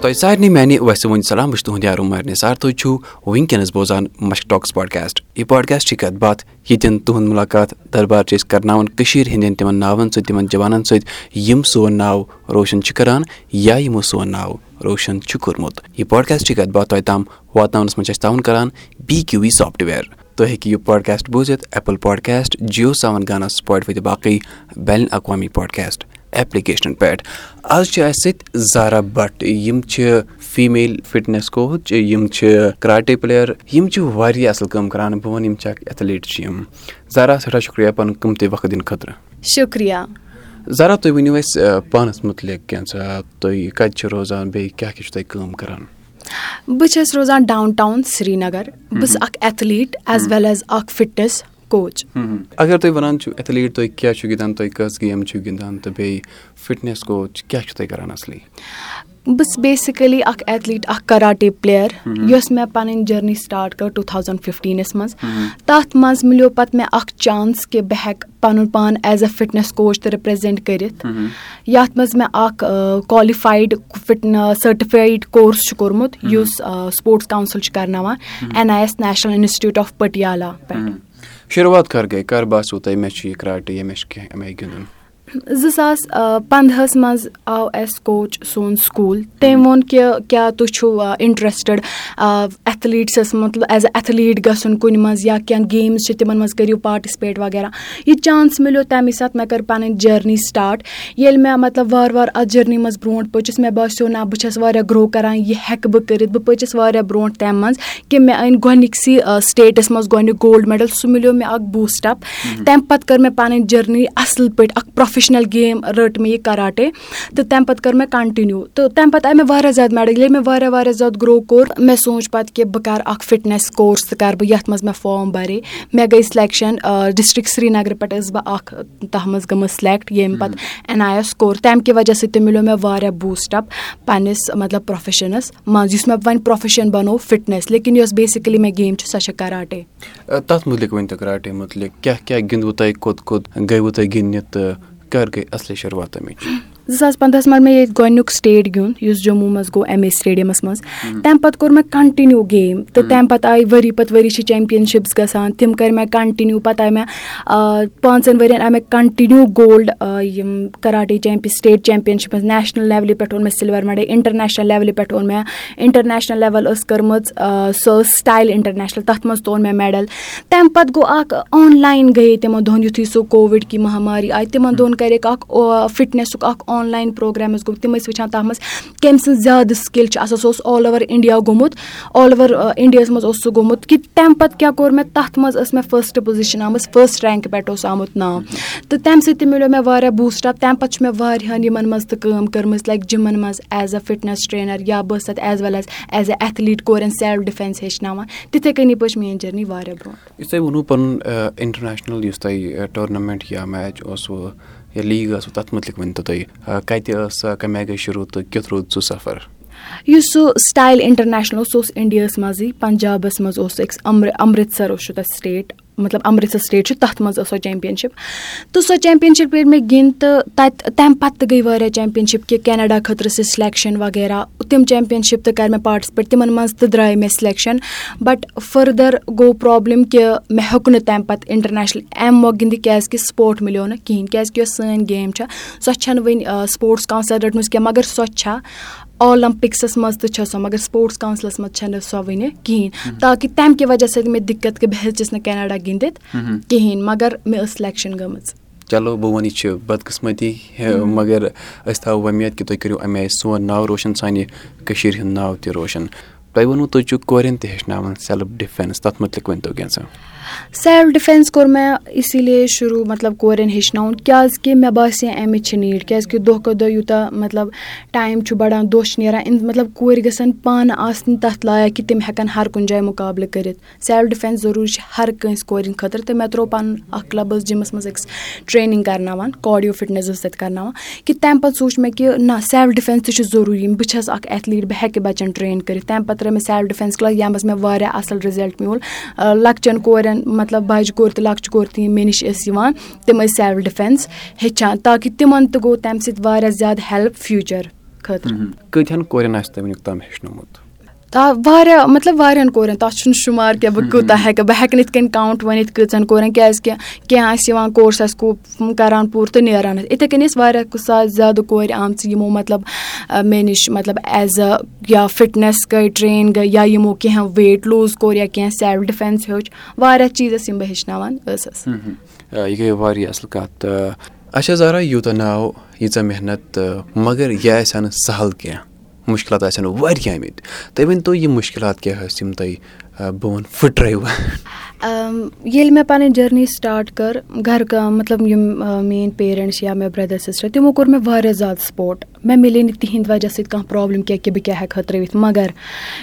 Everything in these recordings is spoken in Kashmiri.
تۄہہِ سارنٕے میانہِ ویسہٕ وۄنۍ سلام بہٕ چھُس تُہُنٛد یار عمر نثار تُہۍ چھِو وٕنکیٚنس بوزان مشک ٹاکٕس پاڈکاسٹ یہِ پاڈکاسٹ چھِ کَتھ باتھ ییٚتٮ۪ن تُہُنٛد مُلاقات دربار چھِ أسۍ کرناوان کٔشیٖر ہِنٛدٮ۪ن تِمن ناوَن سۭتۍ تِمن جوانن سۭتۍ یِم سون ناو روشن چھِ کران یا یِمو سون ناو روشن چھُ کوٚرمُت یہِ پاڈکاسٹ چھِ کَتھ باتھ تۄہہِ تام واتناونَس منٛز چھِ اَسہِ تعاوُن کران بی کیوٗ وی سافٹوِیر تُہۍ ہیٚکِو یہِ پاڈکاسٹ بوٗزِتھ Apple podcast JioSaavn Gaana Spotify تہٕ باقٕے بین الاقوامی پاڈکاسٹ ایپلِکیشنن پٮ۪ٹھ۔ آز چھِ اَسہِ سۭتۍ زارا بٹ یِم چھِ فیٖمیل فِٹنیس کوچ یِم چھِ کراٹے پٕلیر یِم چھِ واریاہ اَصٕل کٲم کران۔ بہٕ وَنہٕ یِم چھِ اکھ ایتھلیٖٹ چھِ یِم۔ زارا سٮ۪ٹھاہ شُکرِیا پَنُن قۭمتی وقت دِنہٕ خٲطرٕ۔ شُکرِیا زارا تُہۍ ؤنِو اَسہِ پانَس مُتعلِق کینٛژھا تُہۍ کَتہِ چھِو روزان بیٚیہِ کیاہ کیاہ چھِو تُہۍ کٲم کران بہٕ چھَس روزان ڈاوُن ٹاوُن سرینگر بہٕ چھَس اکھ ایتھلیٖٹ ایز ویل ایز اکھ فِٹنیس کوچ اَگر تُہۍ وَنان چھِو ایتھلیٖٹ تُہۍ کیاہ چھِو گِنٛدان تُہۍ کۄس گیم چھِو گِنٛدان تہٕ بیٚیہِ فِٹنیس کوچ کیاہ چھِو تُہۍ کران اَصلی بہٕ چھَس بیسِکٔلی اکھ ایتھلیٖٹ اکھ کراٹے پٕلیر یۄس مےٚ پَنٕنۍ جٔرنی سٹاٹ کٔر ٹوٗ تھاوزنڈ فِفٹیٖنَس منٛز تَتھ منٛز مِلیو پَتہٕ مےٚ اکھ چانٕس کہِ بہٕ ہٮ۪کہٕ پَنُن پان ایز اےٚ فِٹنیس کوچ تہِ رِپریزینٹ کٔرِتھ یَتھ منٛز مےٚ اکھ کالِفایڈ فِٹ سٔرٹِفایڈ کورس چھُ کوٚرمُت یُس سپوٹٕس کاوسِل چھُ کرناوان N I S National Institute of Patiala شُروعات کر گٔے کر باسیٚو تۄہہِ مےٚ چھُ یہِ کراٹے یا مےٚ چھُ کینٛہہ اَمہِ گِنٛدُن زٕ ساس پنٛدہَس منٛز آو اَسہِ کوچ سون سکوٗل تٔمۍ ووٚن کہِ کیٛاہ تُہۍ چھُو اِنٹرٛسٹٕڈ ایتھلیٖٹسَس مطلب ایز اےٚ ایتھلیٖٹ گژھُن کُنہِ منٛز یا کینٛہہ گیمٕز چھِ تِمَن منٛز کٔرِو پاٹِسِپیٹ وغیرہ۔ یہِ چانٕس مِلیو تَمے ساتہٕ مےٚ کٔر پَنٕنۍ جٔرنی سٹاٹ ییٚلہِ مےٚ مطلب وارٕ وارٕ اَتھ جٔرنی منٛز برونٛٹھ پٔچِس مےٚ باسیٚو نہ بہٕ چھَس واریاہ گرٛو کَران یہِ ہٮ۪کہٕ بہٕ کٔرِتھ۔ بہٕ پٔچِس واریاہ برونٛٹھ تَمہِ منٛز کہِ مےٚ أنۍ گۄڈنِکسٕے سٹیٹَس منٛز گۄڈنیُک گولڈ میڈَل سُہ مِلیو مےٚ اَکھ بوٗسٹ اَپ تَمہِ پَتہٕ کٔر مےٚ پَنٕنۍ جٔرنی اَصٕل پٲٹھۍ اَکھ پرٛوفیشنَل گیم رٔٹ مےٚ یہِ کَراٹے تہٕ تَمہِ پَتہٕ کٔر مےٚ کَنٹِنیوٗ تہٕ تَمہِ پَتہٕ آیہِ مےٚ واریاہ زیادٕ میڈَل ییٚلہِ مےٚ واریاہ واریاہ زیادٕ گرٛو کوٚر مےٚ سوٗنٛچ پَتہٕ کہِ بہٕ کَرٕ اَکھ فِٹنٮ۪س کورس تہٕ کَرٕ بہٕ یَتھ منٛز مےٚ فارم بَرے مےٚ گٔے سِلٮ۪کشَن ڈِسٹِرٛک سرینگرٕ پٮ۪ٹھ ٲسٕس بہٕ اَکھ تَتھ منٛز گٔمٕژ سِلٮ۪کٹ ییٚمہِ پَتہٕ اٮ۪ن آی ایس کوٚر تَمہِ کہِ وجہ سۭتۍ تہِ مِلیو مےٚ واریاہ بوٗسٹ اَپ پنٛنِس مطلب پرٛوفیشَنَس منٛز یُس مےٚ وۄنۍ پرٛوفیشَن بَنوو فِٹنٮ۪س لیکِن یۄس بیسِکٔلی مےٚ گیم چھِ سۄ چھےٚ کَراٹے تَتھ مُتعلِق ؤنۍتو کراٹے مُتعلِق کیاہ کیاہ گِنٛدوٕ تۄہہِ کوٚت کوٚت گٔیوٕ تۄہہِ گِنٛدنہِ تہٕ کر گٔے اَصلی شُروعات اَمِچ زٕ ساس پنٛدہَس منٛز مےٚ ییٚتہِ گۄڈنیُک سٹیٹ گیُنٛد یُس جموں منٛز گوٚو ایم اے سٹیڈیَمَس منٛز. تَمہِ پَتہٕ کوٚر مےٚ کَنٹِنیوٗ گیم تہٕ تَمہِ پَتہٕ آیہِ ؤری پَتہٕ ؤری چھِ چیمپِیَنشِپٕس گژھان. تِم کٔرۍ مےٚ کَنٹِنیوٗ پَتہٕ آیہِ مےٚ پانٛژَن ؤرۍ یَن آے مےٚ کَنٹِنیوٗ گولڈ یِم کَراٹے چیمپِیَن سٹیٹ منٛز نیشنَل لیولہِ پٮ۪ٹھ اوٚن مےٚ سِلوَر میڈَل اِنٹَرنیشنَل لیولہِ پٮ۪ٹھ اوٚن مےٚ. اِنٹَرنیشنَل لیوَل ٲس کٔرمٕژ سۄ ٲس سٹایِل اِنٹَرنیشنَل تَتھ منٛز تہِ اوٚن مےٚ میڈَل تَمہِ پَتہٕ گوٚو اَکھ آنلاین گٔیے تِمَن دۄہَن یُتھُے سُہ کووِڈ کہِ مہاماری آیہِ تِمَن دۄہَن کَریکھ اَکھ فِٹنٮ۪سُک اَکھ آنلاین پرٛوگرام گوٚو تِم ٲسۍ وٕچھان تَتھ منٛز کٔمۍ سٕنٛز زیادٕ سِکِل چھِ آسان سُہ اوس آل اوٚوَر اِنڈیا گوٚمُت آل اوٚوَر اِنڈیاہَس منٛز اوس سُہ گوٚمُت کہِ تَمہِ پَتہٕ کیاہ کوٚر مےٚ؟ تَتھ منٛز ٲس مےٚ فٔسٹ پُزِشَن آمٕژ فٔسٹ رینٛک پٮ۪ٹھ اوس آمُت ناو۔ تہٕ تَمہِ سۭتۍ تہِ مِلیو مےٚ واریاہ بوٗسٹ اَپ تَمہِ پَتہٕ چھُ مےٚ واریاہَن یِمَن منٛز تہِ کٲم کٔرمٕژ لایِک جِمَن منٛز ایز اےٚ فِٹنٮ۪س ٹرٛینَر یا بہٕ ٲسٕس تَتھ as well as as a athlete کورٮ۪ن سیلٕف ڈِفٮ۪نٕس ہیٚچھناوان۔ تِتھَے کٔنی پٔچ میٛٲنۍ جٔرنی واریاہ برونٛٹھ۔ یُس تۄہہِ ووٚنوُ پَنُن اِنٹَرنیشنَل یُس تۄہہِ ٹورنَمٮ۪نٛٹ یا میچ اوسوٕ یُس سُہ سٹایِل اِنٹَرنیشنَل اوس سُہ اوس اِنڈیاہَس منٛزٕے پَنجابَس منٛز اوس أکِس اَمرِ اَمرِتسَر اوس تَتھ سٹیٹ مطلب اَمرِتسر سٹیٹ چھُ تَتھ منٛز ٲس سۄ چیمپِیَنشِپ تہٕ سۄ چیمپِیَنشِپ ییٚلہِ مےٚ گِنٛد تہٕ تَتہِ تَمہِ پَتہٕ تہِ گٔے واریاہ چیمپِیَنشِپ کہِ کیٚنَڈا خٲطرٕ ٲسۍ سِلٮ۪کشَن وغیرہ. تِم چیمپِیَنشِپ تہِ کَرِ مےٚ پاٹِسِپیٹ تِمَن منٛز تہِ درٛاے مےٚ سِلٮ۪کشَن بَٹ فٔردَر گوٚو پرٛابلِم کہِ مےٚ ہیوٚک نہٕ تَمہِ پَتہٕ اِنٹَرنیشنَل اَمہِ مۄکھ گِنٛدِ کیٛازِکہِ سپوٹ مِلیو نہٕ کِہیٖنۍ کیٛازِکہِ یۄس سٲنۍ گیم چھےٚ سۄ چھَنہٕ وٕنہِ سپوٹٕس کَوٚنسَل رٔٹمٕژ کینٛہہ مگر سۄ چھےٚ اولَمپِکسَس منٛز تہِ چھےٚ سۄ مگر سپوٹٕس کَوٚنسلَس منٛز چھَنہٕ سۄ وٕنہِ کِہیٖنۍ تاکہِ تَمہِ کہِ وجہ سۭتۍ مےٚ دِقت کہِ بہٕ ہیٚچِس نہٕ کیٚنَڈا گِنٛدِتھ کِہیٖنۍ مگر مےٚ ٲس سِلٮ۪کشَن گٔمٕژ چلو بہٕ وَنہٕ یہِ چھِ بدقٕسمٔتی مگر أسۍ تھاوو وۄمید کہِ تُہۍ کٔرِو اَمہِ آیہِ سون ناو روشَن سانہِ کٔشیٖرِ ہُنٛد ناو تہِ روشَن تۄہہِ ووٚنوُ تُہۍ چھُو کورٮ۪ن تہِ ہیٚچھناوان سیلٕف ڈِفٮ۪نٕس تَتھ مُتعلِق ؤنۍتو کینٛژھا سیلٕف ڈِفٮ۪نٕس کوٚر مےٚ اِسی لیے شروٗع مطلب کورٮ۪ن ہیٚچھناوُن کیٛازِکہِ مےٚ باسے اَمِچ چھِ نیٖڈ کیٛازِکہِ دۄہ کھۄتہٕ دۄہ یوٗتاہ مطلب ٹایم چھُ بَڑان دۄہ چھِ نیران مطلب کورِ گژھن پانہٕ آسنہِ تَتھ لایق کہِ تِم ہٮ۪کَن ہر کُنہِ جایہِ مُقابلہٕ کٔرِتھ سیلٕف ڈِفٮ۪نٕس ضروٗری چھِ ہر کٲنٛسہِ کورِ ہِنٛدِ خٲطرٕ تہٕ مےٚ ترٛوو پَنُن اَکھ کٕلب ٲس جِمَس منٛز أکِس ٹرٛینِنٛگ کَرناوان کاڈیو فِٹنٮ۪س ٲس تَتہِ کَرناوان کہِ تَمہِ پَتہٕ سوٗنٛچ مےٚ کہِ نہ سیلٕف ڈِفٮ۪نٕس تہِ چھُ ضروٗری بہٕ چھَس اَکھ ایتھلیٖٹ بہٕ ہٮ۪کہٕ بَچَن ٹرٛین کٔرِتھ تَمہِ پَتہٕ ترٛٲے مےٚ سیلٕف ڈِفٮ۪نٕس کٕلاس یَتھ منٛز مےٚ واریاہ اَصٕل رِزَلٹ میوٗل لۄکچَن کورٮ۪ن مطلب بَجہِ کورِ تہٕ لۄکچہِ کورِ تہِ یِم مےٚ نِش ٲسۍ یِوان تِم ٲسۍ سیلٕف ڈِفٮ۪نٕس ہیٚچھان تاکہِ تِمَن تہِ گوٚو تَمہِ سۭتۍ واریاہ زیادٕ ہیٚلٕپ فیوٗچَر خٲطرٕ واریاہ مطلب واریاہَن کورٮ۪ن تَتھ چھُنہٕ شُمار کینٛہہ بہٕ کوٗتاہ ہیٚکہٕ بہٕ ہیٚکہٕ نہٕ یِتھ کٔنۍ کاوُنٛٹ ؤنِتھ کۭژَن کورٮ۪ن کیٛازِکہِ کینٛہہ آسہِ یِوان کورس آسہِ کَران پوٗرٕ تہٕ نیران ٲسۍ یِتھَے کٔنۍ ٲسۍ واریاہ زیادٕ کورِ آمژٕ یِمو مطلب مےٚ نِش مطلب ایز اَ یا فِٹنٮ۪س گٔے ٹرٛین گٔے یا یِمو کینٛہہ ویٹ لوٗز کوٚر یا کینٛہہ سیلٕف ڈِفٮ۪نٕس ہیوٚچھ واریاہ چیٖز ٲسۍ یِم بہٕ ہیٚچھناوان ٲسٕس۔ یہِ گٔے واریاہ اَصٕل کَتھ۔ اچھا زارا یوٗتاہ ناو ییٖژاہ محنت مگر یہِ آسہِ ہا نہٕ سَہل کینٛہہ مُشکِلات آسن واریاہ آمٕتۍ تُہۍ ؤنۍتو یِم مُشکِلات کیٛاہ ٲسۍ یِم تۄہہِ بہٕ وَنہٕ پھٕٹرٲیوٕ ییٚلہِ مےٚ پَنٕنۍ جٔرنی سٹاٹ کٔر گَرٕ مطلب یِم میٲنۍ پیرَنٛٹٕس یا مےٚ برٛدَر سِسٹَر تِمو کوٚر مےٚ واریاہ زیادٕ سپوٹ۔ مےٚ مِلے نہٕ تِہِنٛدِ وجہ سۭتۍ کانٛہہ پرٛابلِم کینٛہہ کہِ بہٕ کیٛاہ ہٮ۪کہٕ ہا ترٛٲوِتھ مگر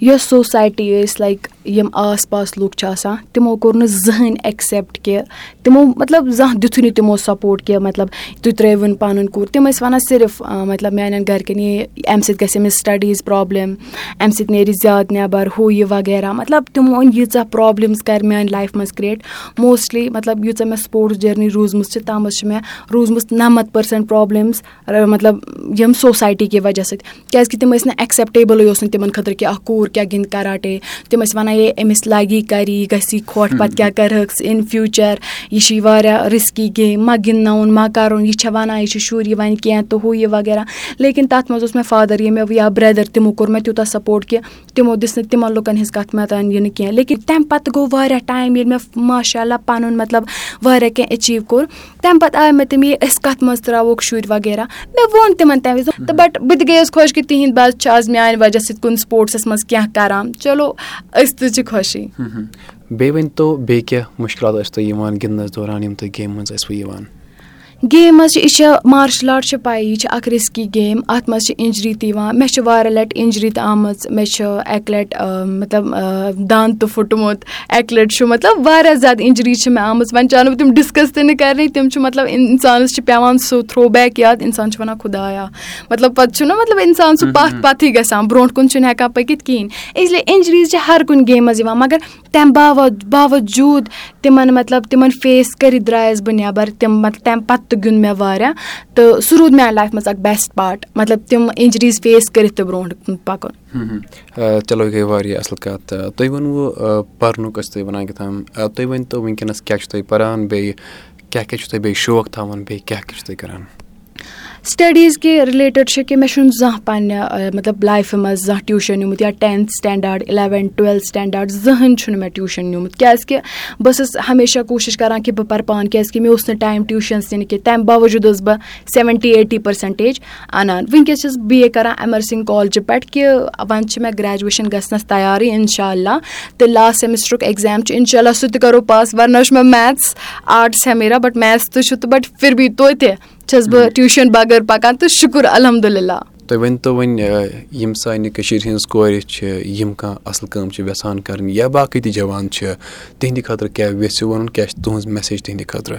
یۄس سوسایٹی ٲسۍ لایک یِم آس پاس لُکھ چھِ آسان تِمو کوٚر نہٕ زٕہٕنۍ ایٚکسیٚپٹ کہِ تِمو مطلب زانٛہہ دِتُے نہٕ تِمو سپوٹ کہِ مطلب تُہۍ ترٛٲوٕنۍ پَنُن کوٗر۔ تِم ٲسۍ وَنان صرف مطلب میانٮ۪ن گَرِکٮ۪ن یہِ اَمہِ سۭتۍ گژھِ أمِس سٹڈیٖز پرٛابلِم اَمہِ سۭتۍ نیرِ زیادٕ نٮ۪بَر ہُہ یہِ وغیرہ۔ مطلب تِمو أنۍ ییٖژاہ پرٛابلِمٕز کَرِ میٛانہِ لایفہِ منٛز کِرٛیٹ موسٹلی مطلب ییٖژاہ مےٚ سپوٹٕس جٔرنی روٗزمٕژ چھِ تَتھ منٛز چھِ مےٚ روٗزمٕژ نَمَتھ پٔرسَنٛٹ پرٛابلِمٕز مطلب یِم سوسایٹی کہِ وجہ سۭتۍ. کیٛازِکہِ تِم ٲسۍ نہٕ ایٚکسیٚپٹیبٕلٕے اوس نہٕ تِمَن خٲطرٕ کہِ اَکھ کوٗر کیٛاہ گِنٛدِ کَراٹے. تِم ٲسۍ وَنان ہے أمِس لَگی کَرِ یہِ گژھِ کھۄٹھ پَتہٕ کیٛاہ کَرٕہَکھ اِن فیوٗچَر یہِ چھِ واریاہ رِسکی گیم مہ گِنٛدناوُن مہ کَرُن یہِ چھےٚ وَنان یہِ چھِ شُر یہِ وَنہِ کینٛہہ تہٕ ہُہ یہِ وغیرہ. لیکِن تَتھ منٛز اوس مےٚ فادَر یہِ مےٚ یا برٛدَر تِمو کوٚر مےٚ تیوٗتاہ سپوٹ کہِ تِمو دِژ نہٕ تِمَن لُکَن ہِنٛز کَتھ مےٚ تانۍ یِنہٕ کینٛہہ۔ لیکِن تَمہِ پَتہٕ گوٚو واریاہ ٹایم ییٚلہِ مےٚ ماشاء اللہ پَنُن مطلب واریاہ کینٛہہ ایٚچیٖو کوٚر۔ تَمہِ پَتہٕ آے مےٚ تِم یہِ أسۍ کَتھ منٛز ترٛاووکھ شُرۍ وغیرہ۔ مےٚ ووٚن تِمَن تَمہِ وِزِ تہٕ بَٹ بہٕ تہِ گٔیَس خۄش کہِ تِہِنٛدۍ بَچہِ چھِ آز میٛانہِ وجہ سۭتۍ کُنہِ سپوٹسَس منٛز کینٛہہ کَران۔ چلو أسۍ تہِ چھِ خۄشی بیٚیہِ ؤنۍتو بیٚیہِ کیٛاہ مُشکِلات ٲسۍ تۄہہِ یِوان گِنٛدنَس دوران یِم تُہۍ گیمہِ منٛز ٲسوٕ یِوان گیم منٛز چھِ یہِ چھِ مارشَل آرٹ چھِ پَیی یہِ چھِ اَکھ رِسکی گیم اَتھ منٛز چھِ اِنجری تہِ یِوان مےٚ چھِ واریاہ لَٹہِ اِنجری تہِ آمٕژ مےٚ چھُ اَکہِ لَٹہِ مطلب دَنٛد تہِ پھُٹمُت اَکہِ لَٹہِ چھُ مطلب واریاہ زیادٕ اِنجری چھِ مےٚ آمٕژ وۄنۍ چاہے نہٕ بہٕ تِم ڈِسکَس تہِ نہٕ کَرنٕے تِم چھِ مطلب اِنسانَس چھِ پیٚوان سُہ تھرٛوٗ بیک یاد اِنسان چھُ وَنان خۄدایا مطلب پَتہٕ چھُنہ مطلب اِنسان سُہ پَتھ پَتھٕے گژھان برونٛٹھ کُن چھُنہٕ ہٮ۪کان پٔکِتھ کِہیٖنۍ اِسلیے اِنجریٖز چھِ ہر کُنہِ گیمہِ منٛز یِوان مگر تَمہِ باوَد باوجوٗد تِمَن مطلب تِمَن فیس کٔرِتھ درٛایَس بہٕ نٮ۪بَر تِم مطلب تَمہِ پَتہٕ تہِ گیُنٛد مےٚ واریاہ تہٕ سُہ روٗد میٛانہِ لایفہِ منٛز اَکھ بیسٹ پاٹ مطلب تِم اِنجریٖز فیس کٔرِتھ تہِ برونٛٹھ کُن پَکُن۔ چلو یہِ گٔے واریاہ اَصٕل کَتھ۔ تُہۍ ؤنوٕ پَرنُک ٲسۍ تُہۍ وَنان کیٛاہ تام تُہۍ ؤنۍتو وٕنکیٚنَس کیٛاہ چھُو تُہۍ پَران بیٚیہِ کیٛاہ کیٛاہ چھُو تُہۍ بیٚیہِ شوق تھاوان بیٚیہِ کیٛاہ کیٛاہ چھُو تُہۍ کَران سٹڈیٖز کہِ رِلیٹِڈ چھِ کہِ مےٚ چھُنہٕ زانٛہہ پنٛنہِ مطلب لایفہِ منٛز زانٛہہ ٹیوٗشَن نیوٗمُت یا tenth standard eleventh twelfth standard زٕہٕنۍ چھُنہٕ مےٚ ٹیوٗشَن نیوٗمُت کیٛازِکہِ بہٕ ٲسٕس ہمیشہ کوٗشِش کَران کہِ بہٕ پَرٕ پانہٕ کیٛازِکہِ مےٚ اوس نہٕ ٹایم ٹیوٗشَنٕز نِنہٕ کینٛہہ تَمہِ باوجوٗد ٲسٕس بہٕ سیٚوَنٹی ایٹی پٔرسَنٹیج اَنان وٕنکیٚس چھَس بی اے کَران اٮ۪مَر سِنٛگھ کالجہِ پٮ۪ٹھ کہِ وۄنۍ چھِ مےٚ گرٛیجویشَن گژھنَس تیارٕے اِنشاء اللہ تہٕ لاسٹ سیمِسٹرُک ایٚگزام چھُ اِنشاء اللہ سُہ تہِ کَرو پاس وَرنہ چھُ مےٚ میتھٕس آرٹٕس ہمیرا بَٹ میتھٕس تہِ چھُ تہٕ بَٹ پھر بھی توتہِ چھَس بہٕ ٹیوٗشَن بغٲر پَکان تہٕ شُکُر الحمدُاللہ تُہۍ ؤنۍتو وۄنۍ یِم سانہِ کٔشیٖرِ ہِنٛز کورِ چھِ یِم کانٛہہ اَصٕل کٲم چھِ یَژھان کَرٕنۍ یا باقٕے تہِ جوان چھِ تِہنٛدِ خٲطرٕ کیٛاہ یژھِو وَنُن؟ کیٛاہ چھِ تُہٕنٛز میسیج تِہنٛدِ خٲطرٕ؟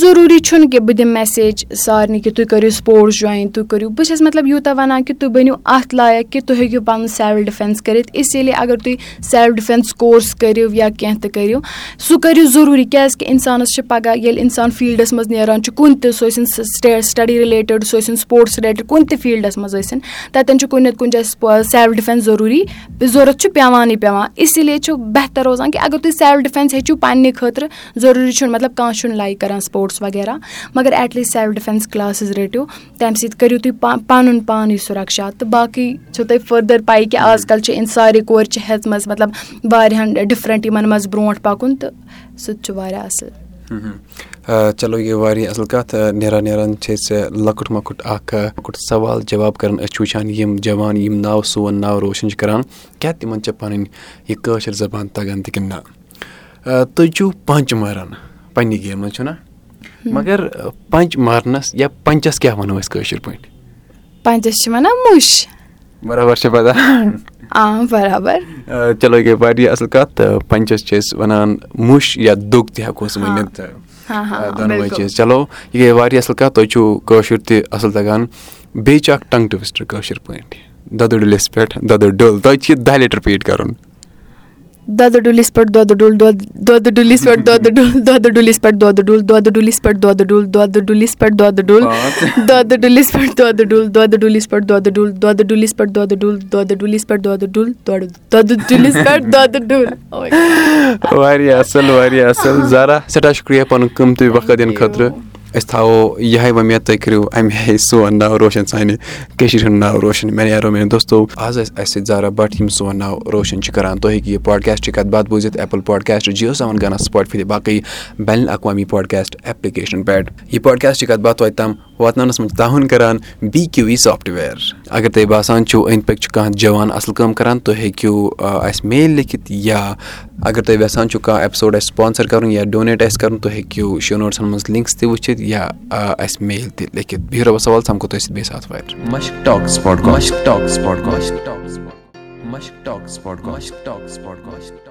ضروٗری چھُنہٕ کہِ بہٕ دِمہٕ میسیج سارنٕے کہِ تُہۍ کٔرِو سپوٹٕس جویِن تُہۍ کٔرِو بہٕ چھَس مطلب یوٗتاہ وَنان کہِ تُہۍ بٔنِو اَتھ لایق کہِ تُہۍ ہیٚکِو پَنُن سیلٕف ڈِفٮ۪نٕس کٔرِتھ اِسی لیے اگر تُہۍ سیلٕف ڈِفٮ۪نٕس کورس کٔرِو یا کینٛہہ تہِ کٔرِو سُہ کٔرِو ضروٗری کیٛازِکہِ اِنسانَس چھِ پَگاہ ییٚلہِ اِنسان فیٖلڈَس منٛز نیران چھُ کُنہِ تہِ سُہ ٲسِن سٹڈی رِلیٹِڈ سُہ ٲسِن سپوٹٕس رِلیٹِڈ کُنہِ تہِ فیٖلڈَس منٛز ٲسِن تَتؠن چھُ کُنہِ نَتہٕ کُنہِ جایہِ سیلٕف ڈِفٮ۪نٕس ضروٗری ضوٚرَتھ چھُ پیٚوانٕے پیٚوان اِسی لیے چھُ بہتر روزان کہِ اگر تُہۍ سیلٕف ڈِفٮ۪نٕس ہیٚچھِو پنٛنہِ خٲطرٕ ضروٗری چھُنہٕ مطلب کانٛہہ چھُنہٕ لایِک کَران سپوٹٕس وغیرہ مگر at least self defence classes رٔٹِو تَمہِ سۭتۍ کٔرِو تُہۍ پَنُن پانٕے سُرَکشا تہٕ باقٕے چھُو تۄہہِ فٔردَر پَے کہِ آز کَل چھِ سارے کورِ چھِ ہیٚژمٕژ مطلب واریاہَن ڈِفرَنٛٹ یِمَن منٛز برونٛٹھ پَکُن تہٕ سُہ تہِ چھُ واریاہ اَصٕل چلو یہِ واریاہ اَصٕل کَتھ نیران نیران چھِ أسۍ لۄکُٹ مۄکُٹ اَکھ لۄکُٹ سوال جواب کَران أسۍ چھِ وٕچھان یِم جوان یِم ناو سون ناو روشَن چھِ کَران کیٛاہ تِمَن چھِ پَنٕنۍ یہِ کٲشِر زَبان تَگان تہِ کِنہٕ نہ تُہۍ چھُو پنٛچ ماران پنٛنہِ گیمہِ منٛز چھُنہ مگر پنٛچ مارنَس یا پنٛچَس کیٛاہ وَنو أسۍ کٲشِر پٲٹھۍ پنٛچَس چھِ وَنان مُش برابر چھِ پَتہ برابر چلو یہِ گٔے واریاہ اَصٕل کَتھ تہٕ پنٛچَس چھِ أسۍ وَنان مُش یا دُگ تہِ ہٮ۪کوس ؤنِتھ دۄنوَے چیٖز چلو یہِ گٔے واریاہ اَصٕل کَتھ تۄہہِ چھُو کٲشُر تہِ اَصٕل تَگان بیٚیہِ چھِ اَکھ ٹنٛگ ٹُوِسٹَر کٲشِر پٲٹھۍ دۄدٕ ڈُلِس پٮ۪ٹھ دۄدٕ ڈُل تۄہہِ چھِ یہِ دۄیہِ لَٹہِ رِپیٖٹ کَرُن دۄدٕ ڈُلِس پٮ۪ٹھ دۄدٕ ڈُل دۄد ڈُلِس پٮ۪ٹھ دۄدٕ ڈُل دۄدٕ ڈُلِس پٮ۪ٹھ دۄدٕ ڈُل دۄدٕ ڈُلِس پٮ۪ٹھ دۄدٕ ڈُل دۄدٕ ڈُلِس پٮ۪ٹھ دۄدٕ ڈُل دۄدٕ ڈُلِس پٮ۪ٹھ دۄدٕ ڈُل دۄدٕ ڈُلِس پٮ۪ٹھ دۄدٕ ڈُل دۄدٕ ڈُلِس پٮ۪ٹھ دۄدٕ ڈُل دۄدٕ ڈُلِس پٮ۪ٹھ دۄدٕ ڈُل ڈُلِس پٮ۪ٹھ دۄدٕ ڈُل واریاہ اَصٕل واریاہ اَصٕل وقت دِنہٕ خٲطرٕ أسۍ تھاوو یِہے وۄمید تُہۍ کٔرِو اَمہِ آیہِ سون ناو روشَن۔ سانہِ کٔشیٖرِ ہُنٛد ناو روشَن دوستو آز ٲسۍ اَسہِ سۭتۍ زارا بٹ یِم سون ناو روشَن چھِ کَران۔ تُہۍ ہیٚکِو یہِ پاڈکاسٹٕچ کَتھ باتھ بوٗزِتھ ایپٕل پاڈکاسٹ جِیو سیوَن گانا سٕپاٹفاے باقٕے بین الاقوامی پاڈکاسٹ ایپلِکیشن پٮ۪ٹھ یہِ پاڈکاسٹٕچ کَتھ باتھ توتہِ تام واتناونَس منٛز تعاوُن کَران۔ B Q V software. اگر تۄہہِ باسان چھُو أنٛدۍ پٔکۍ چھُ کانٛہہ جوان اَصٕل کٲم کَران تُہۍ ہیٚکِو اَسہِ میل لیکھِتھ یا اگر تُہۍ یژھان چھُو کانٛہہ ایپِسوڈ اَسہِ سپانسَر کَرُن یا ڈونیٹ آسہِ کَرُن تُہۍ ہیٚکِو شو نوٹسَن منٛز لِنکٕس تہِ وٕچھِتھ یا اَسہِ میل تہِ لیکھِتھ۔ بِہِو رۄبَس سوال سَمکھو تۄہہِ سۭتۍ بیٚیہِ وارِ